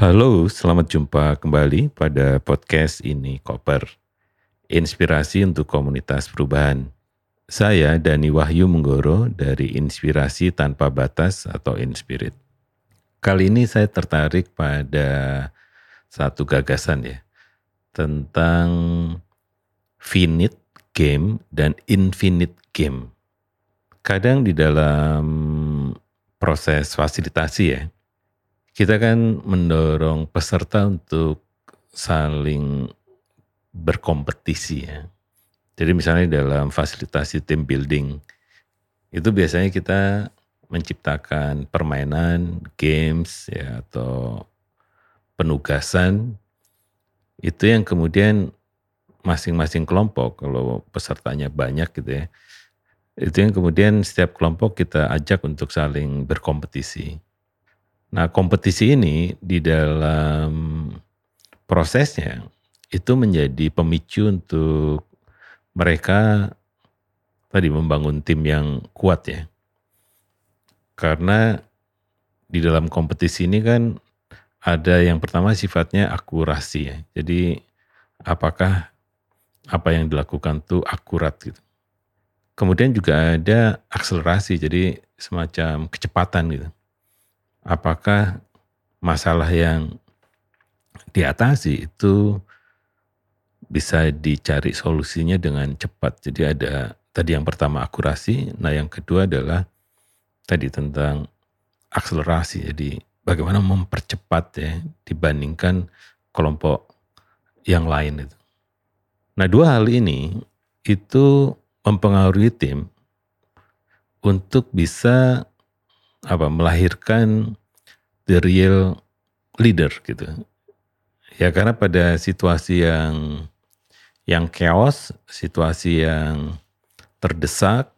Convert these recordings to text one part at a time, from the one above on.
Halo, selamat jumpa kembali pada podcast ini Koper. Inspirasi untuk komunitas perubahan. Saya Dani Wahyu Menggoro dari Inspirasi Tanpa Batas atau Inspirit. Kali ini saya tertarik pada satu gagasan ya tentang finite game dan infinite game. Kadang di dalam proses fasilitasi ya, kita kan mendorong peserta untuk saling berkompetisi ya. Jadi misalnya dalam fasilitasi team building, itu biasanya kita menciptakan permainan, games ya atau penugasan itu yang kemudian masing-masing kelompok kalau pesertanya banyak gitu ya itu yang kemudian setiap kelompok kita ajak untuk saling berkompetisi. Nah, kompetisi ini di dalam prosesnya itu menjadi pemicu untuk mereka tadi membangun tim yang kuat ya. Karena di dalam kompetisi ini kan ada yang pertama sifatnya akurasi ya. Jadi apakah apa yang dilakukan itu akurat gitu. Kemudian juga ada akselerasi, jadi semacam kecepatan gitu apakah masalah yang diatasi itu bisa dicari solusinya dengan cepat. Jadi ada tadi yang pertama akurasi, nah yang kedua adalah tadi tentang akselerasi. Jadi bagaimana mempercepat ya dibandingkan kelompok yang lain itu. Nah dua hal ini itu mempengaruhi tim untuk bisa apa melahirkan the real leader gitu. Ya karena pada situasi yang yang chaos, situasi yang terdesak,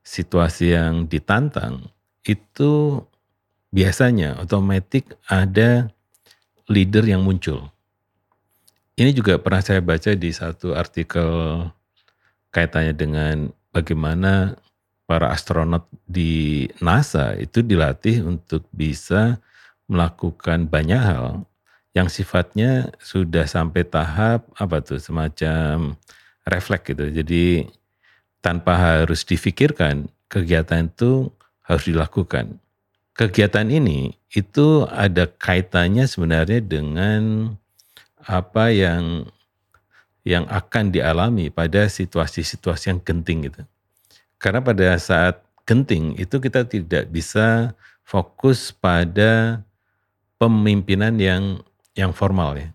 situasi yang ditantang itu biasanya otomatis ada leader yang muncul. Ini juga pernah saya baca di satu artikel kaitannya dengan bagaimana para astronot di NASA itu dilatih untuk bisa melakukan banyak hal yang sifatnya sudah sampai tahap apa tuh semacam refleks gitu. Jadi tanpa harus difikirkan kegiatan itu harus dilakukan. Kegiatan ini itu ada kaitannya sebenarnya dengan apa yang yang akan dialami pada situasi-situasi yang genting gitu. Karena pada saat genting itu kita tidak bisa fokus pada pemimpinan yang yang formal ya.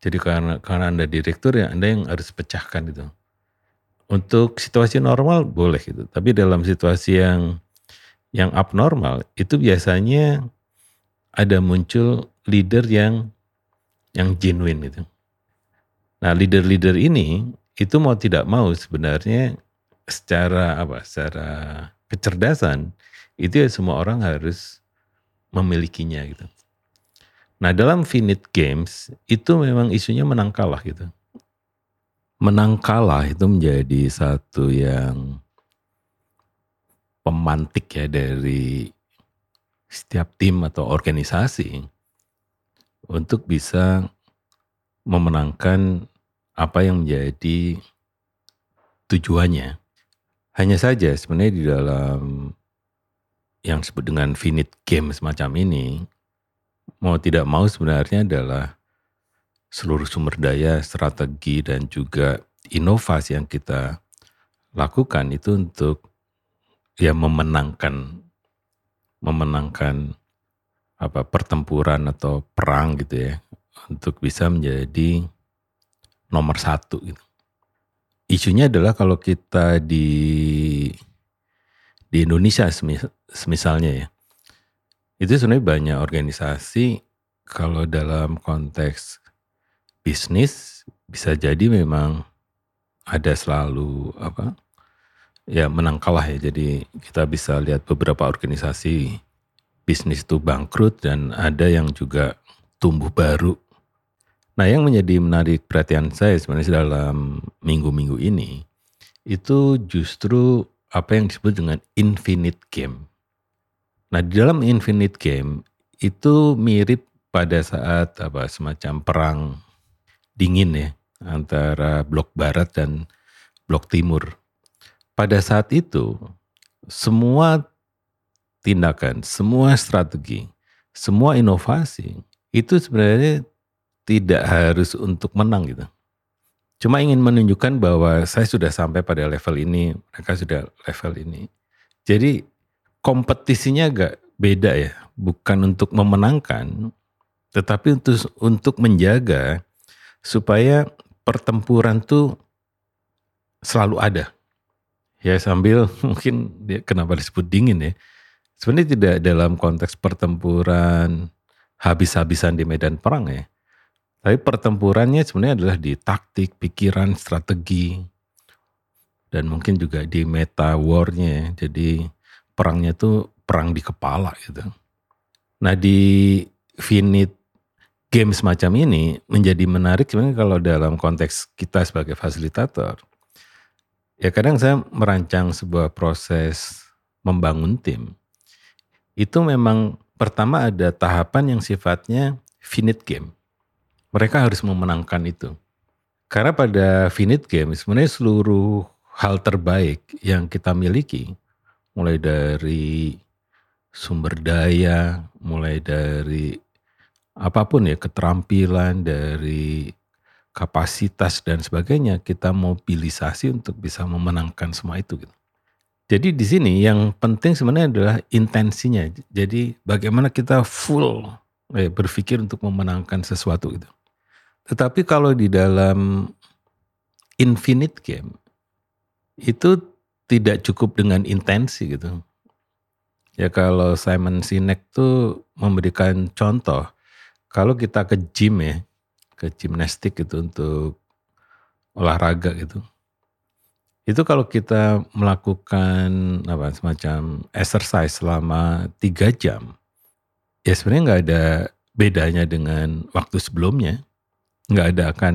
Jadi karena karena Anda direktur ya Anda yang harus pecahkan itu. Untuk situasi normal boleh gitu, tapi dalam situasi yang yang abnormal itu biasanya ada muncul leader yang yang genuine itu. Nah, leader-leader ini itu mau tidak mau sebenarnya secara apa secara kecerdasan itu ya semua orang harus memilikinya gitu. Nah dalam finite games itu memang isunya menang kalah gitu. Menang kalah itu menjadi satu yang pemantik ya dari setiap tim atau organisasi untuk bisa memenangkan apa yang menjadi tujuannya. Hanya saja sebenarnya di dalam yang disebut dengan finite game semacam ini, mau tidak mau sebenarnya adalah seluruh sumber daya, strategi dan juga inovasi yang kita lakukan itu untuk ya memenangkan memenangkan apa pertempuran atau perang gitu ya untuk bisa menjadi nomor satu gitu isunya adalah kalau kita di di Indonesia misalnya ya, itu sebenarnya banyak organisasi kalau dalam konteks bisnis bisa jadi memang ada selalu apa ya menang kalah ya. Jadi kita bisa lihat beberapa organisasi bisnis itu bangkrut dan ada yang juga tumbuh baru Nah yang menjadi menarik perhatian saya sebenarnya dalam minggu-minggu ini itu justru apa yang disebut dengan infinite game. Nah di dalam infinite game itu mirip pada saat apa semacam perang dingin ya antara blok barat dan blok timur. Pada saat itu semua tindakan, semua strategi, semua inovasi itu sebenarnya tidak harus untuk menang gitu. Cuma ingin menunjukkan bahwa saya sudah sampai pada level ini, mereka sudah level ini. Jadi kompetisinya agak beda ya, bukan untuk memenangkan, tetapi untuk untuk menjaga supaya pertempuran tuh selalu ada. Ya sambil mungkin dia kenapa disebut dingin ya. Sebenarnya tidak dalam konteks pertempuran habis-habisan di medan perang ya. Tapi pertempurannya sebenarnya adalah di taktik, pikiran, strategi, dan mungkin juga di meta warnya. Ya. Jadi perangnya itu perang di kepala gitu. Nah di finite game semacam ini menjadi menarik sebenarnya kalau dalam konteks kita sebagai fasilitator. Ya kadang saya merancang sebuah proses membangun tim. Itu memang pertama ada tahapan yang sifatnya finite game mereka harus memenangkan itu. Karena pada finite game sebenarnya seluruh hal terbaik yang kita miliki, mulai dari sumber daya, mulai dari apa pun ya, keterampilan, dari kapasitas dan sebagainya, kita mobilisasi untuk bisa memenangkan semua itu. Gitu. Jadi di sini yang penting sebenarnya adalah intensinya. Jadi bagaimana kita full eh, berpikir untuk memenangkan sesuatu itu. Tetapi kalau di dalam infinite game itu tidak cukup dengan intensi gitu. Ya kalau Simon Sinek tuh memberikan contoh, kalau kita ke gym ya, ke gimnastik gitu untuk olahraga gitu. Itu kalau kita melakukan apa semacam exercise selama tiga jam, ya sebenarnya nggak ada bedanya dengan waktu sebelumnya nggak ada akan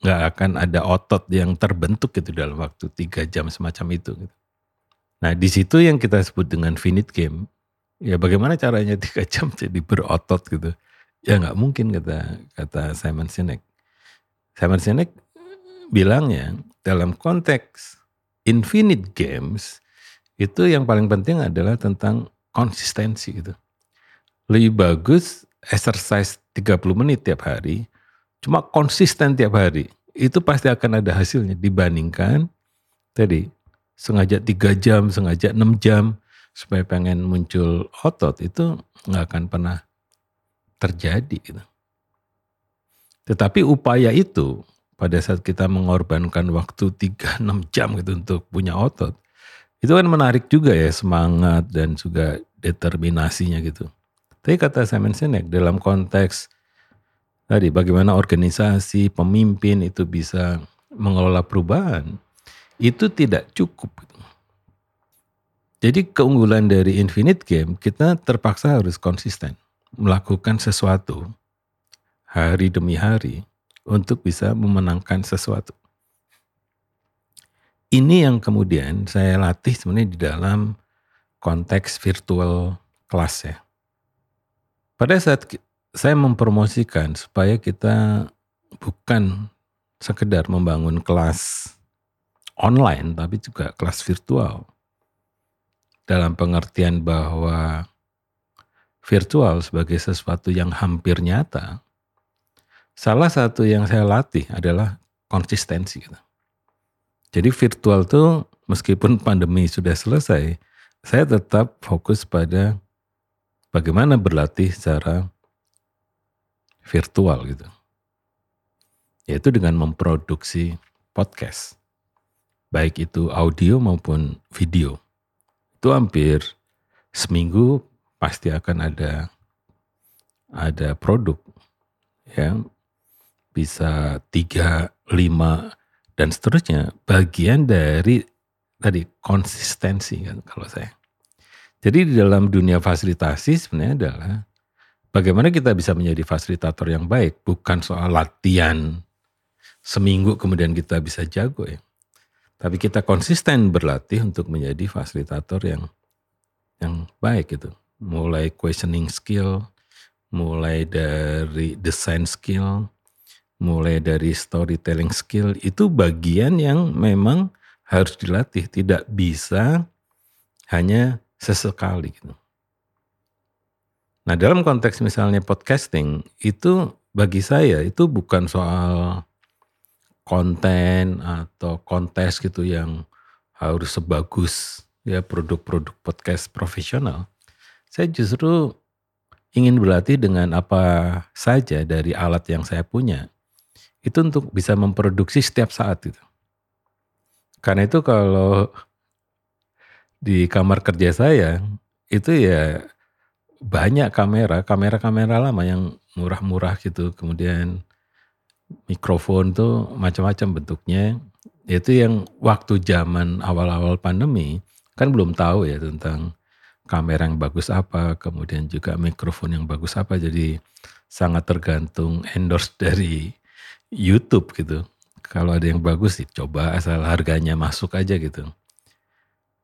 nggak akan ada otot yang terbentuk gitu dalam waktu tiga jam semacam itu. Gitu. Nah di situ yang kita sebut dengan finite game. Ya bagaimana caranya tiga jam jadi berotot gitu? Ya nggak mungkin kata kata Simon Sinek. Simon Sinek bilangnya dalam konteks infinite games itu yang paling penting adalah tentang konsistensi gitu. Lebih bagus exercise 30 menit tiap hari cuma konsisten tiap hari, itu pasti akan ada hasilnya dibandingkan tadi sengaja tiga jam, sengaja enam jam supaya pengen muncul otot itu nggak akan pernah terjadi. Gitu. Tetapi upaya itu pada saat kita mengorbankan waktu 3-6 jam gitu untuk punya otot, itu kan menarik juga ya semangat dan juga determinasinya gitu. Tapi kata Simon Sinek dalam konteks tadi bagaimana organisasi, pemimpin itu bisa mengelola perubahan, itu tidak cukup. Jadi keunggulan dari Infinite Game, kita terpaksa harus konsisten melakukan sesuatu hari demi hari untuk bisa memenangkan sesuatu. Ini yang kemudian saya latih sebenarnya di dalam konteks virtual kelas ya. Pada saat saya mempromosikan supaya kita bukan sekedar membangun kelas online tapi juga kelas virtual. Dalam pengertian bahwa virtual sebagai sesuatu yang hampir nyata. Salah satu yang saya latih adalah konsistensi. Jadi virtual tuh meskipun pandemi sudah selesai, saya tetap fokus pada bagaimana berlatih secara virtual gitu. Yaitu dengan memproduksi podcast. Baik itu audio maupun video. Itu hampir seminggu pasti akan ada ada produk ya bisa tiga, lima dan seterusnya bagian dari tadi konsistensi kan kalau saya. Jadi di dalam dunia fasilitasi sebenarnya adalah Bagaimana kita bisa menjadi fasilitator yang baik? Bukan soal latihan seminggu kemudian kita bisa jago ya. Tapi kita konsisten berlatih untuk menjadi fasilitator yang yang baik gitu. Mulai questioning skill, mulai dari design skill, mulai dari storytelling skill itu bagian yang memang harus dilatih, tidak bisa hanya sesekali gitu. Nah, dalam konteks misalnya podcasting itu bagi saya itu bukan soal konten atau kontes gitu yang harus sebagus ya produk-produk podcast profesional. Saya justru ingin berlatih dengan apa saja dari alat yang saya punya. Itu untuk bisa memproduksi setiap saat gitu. Karena itu kalau di kamar kerja saya itu ya banyak kamera, kamera-kamera lama yang murah-murah gitu. Kemudian mikrofon tuh macam-macam bentuknya. Itu yang waktu zaman awal-awal pandemi kan belum tahu ya tentang kamera yang bagus apa, kemudian juga mikrofon yang bagus apa. Jadi sangat tergantung endorse dari YouTube gitu. Kalau ada yang bagus sih coba asal harganya masuk aja gitu.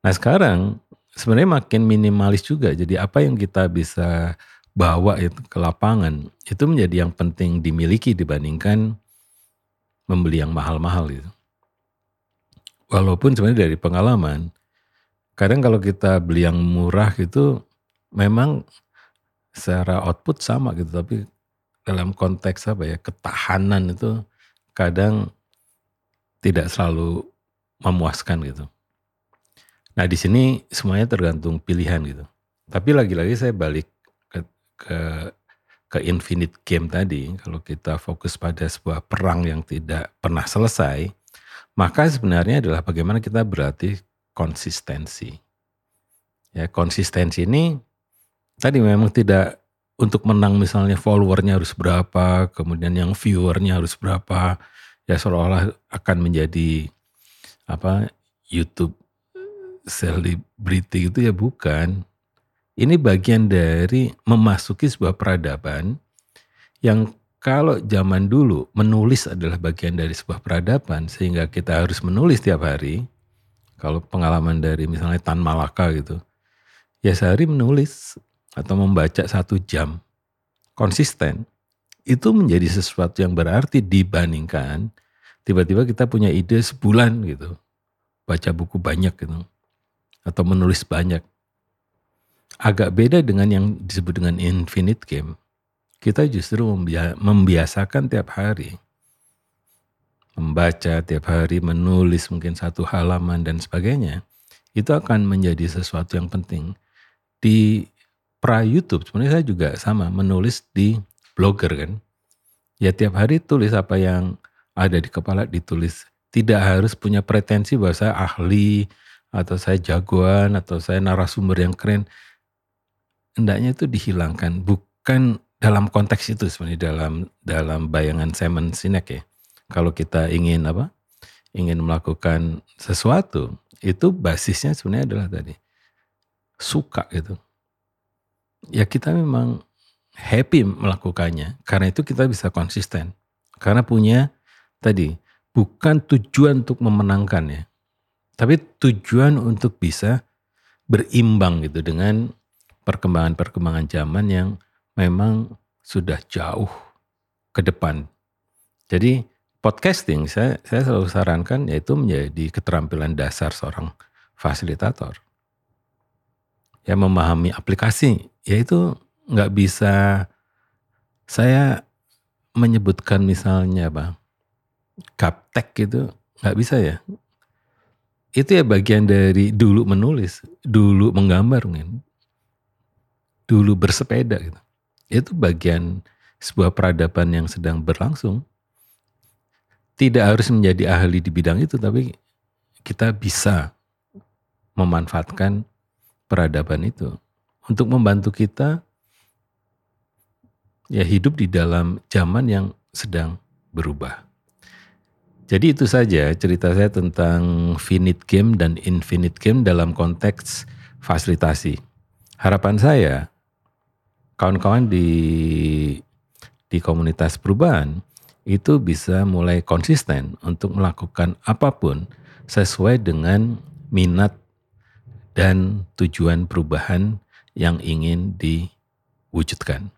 Nah sekarang sebenarnya makin minimalis juga. Jadi apa yang kita bisa bawa itu ke lapangan itu menjadi yang penting dimiliki dibandingkan membeli yang mahal-mahal gitu. Walaupun sebenarnya dari pengalaman, kadang kalau kita beli yang murah gitu memang secara output sama gitu, tapi dalam konteks apa ya ketahanan itu kadang tidak selalu memuaskan gitu. Nah di sini semuanya tergantung pilihan gitu. Tapi lagi-lagi saya balik ke, ke ke infinite game tadi, kalau kita fokus pada sebuah perang yang tidak pernah selesai, maka sebenarnya adalah bagaimana kita berarti konsistensi. Ya, konsistensi ini tadi memang tidak untuk menang misalnya followernya harus berapa, kemudian yang viewernya harus berapa, ya seolah-olah akan menjadi apa YouTube selebriti itu ya bukan. Ini bagian dari memasuki sebuah peradaban yang kalau zaman dulu menulis adalah bagian dari sebuah peradaban sehingga kita harus menulis tiap hari. Kalau pengalaman dari misalnya Tan Malaka gitu, ya sehari menulis atau membaca satu jam konsisten itu menjadi sesuatu yang berarti dibandingkan tiba-tiba kita punya ide sebulan gitu baca buku banyak gitu atau menulis banyak. Agak beda dengan yang disebut dengan infinite game. Kita justru membiasakan tiap hari. Membaca tiap hari, menulis mungkin satu halaman dan sebagainya. Itu akan menjadi sesuatu yang penting. Di pra YouTube sebenarnya saya juga sama menulis di blogger kan. Ya tiap hari tulis apa yang ada di kepala ditulis. Tidak harus punya pretensi bahwa saya ahli, atau saya jagoan atau saya narasumber yang keren hendaknya itu dihilangkan. Bukan dalam konteks itu sebenarnya dalam dalam bayangan Simon Sinek ya. Kalau kita ingin apa? Ingin melakukan sesuatu itu basisnya sebenarnya adalah tadi suka gitu. Ya kita memang happy melakukannya karena itu kita bisa konsisten. Karena punya tadi bukan tujuan untuk memenangkan ya tapi tujuan untuk bisa berimbang gitu dengan perkembangan-perkembangan zaman yang memang sudah jauh ke depan. Jadi podcasting saya saya selalu sarankan yaitu menjadi keterampilan dasar seorang fasilitator. Ya memahami aplikasi, yaitu nggak bisa saya menyebutkan misalnya apa, kaptek gitu nggak bisa ya itu ya bagian dari dulu menulis, dulu menggambar mungkin, dulu bersepeda gitu. Itu bagian sebuah peradaban yang sedang berlangsung. Tidak harus menjadi ahli di bidang itu, tapi kita bisa memanfaatkan peradaban itu untuk membantu kita ya hidup di dalam zaman yang sedang berubah. Jadi itu saja cerita saya tentang finite game dan infinite game dalam konteks fasilitasi. Harapan saya kawan-kawan di di komunitas perubahan itu bisa mulai konsisten untuk melakukan apa pun sesuai dengan minat dan tujuan perubahan yang ingin diwujudkan.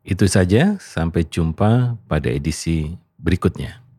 Itu saja, sampai jumpa pada edisi berikutnya.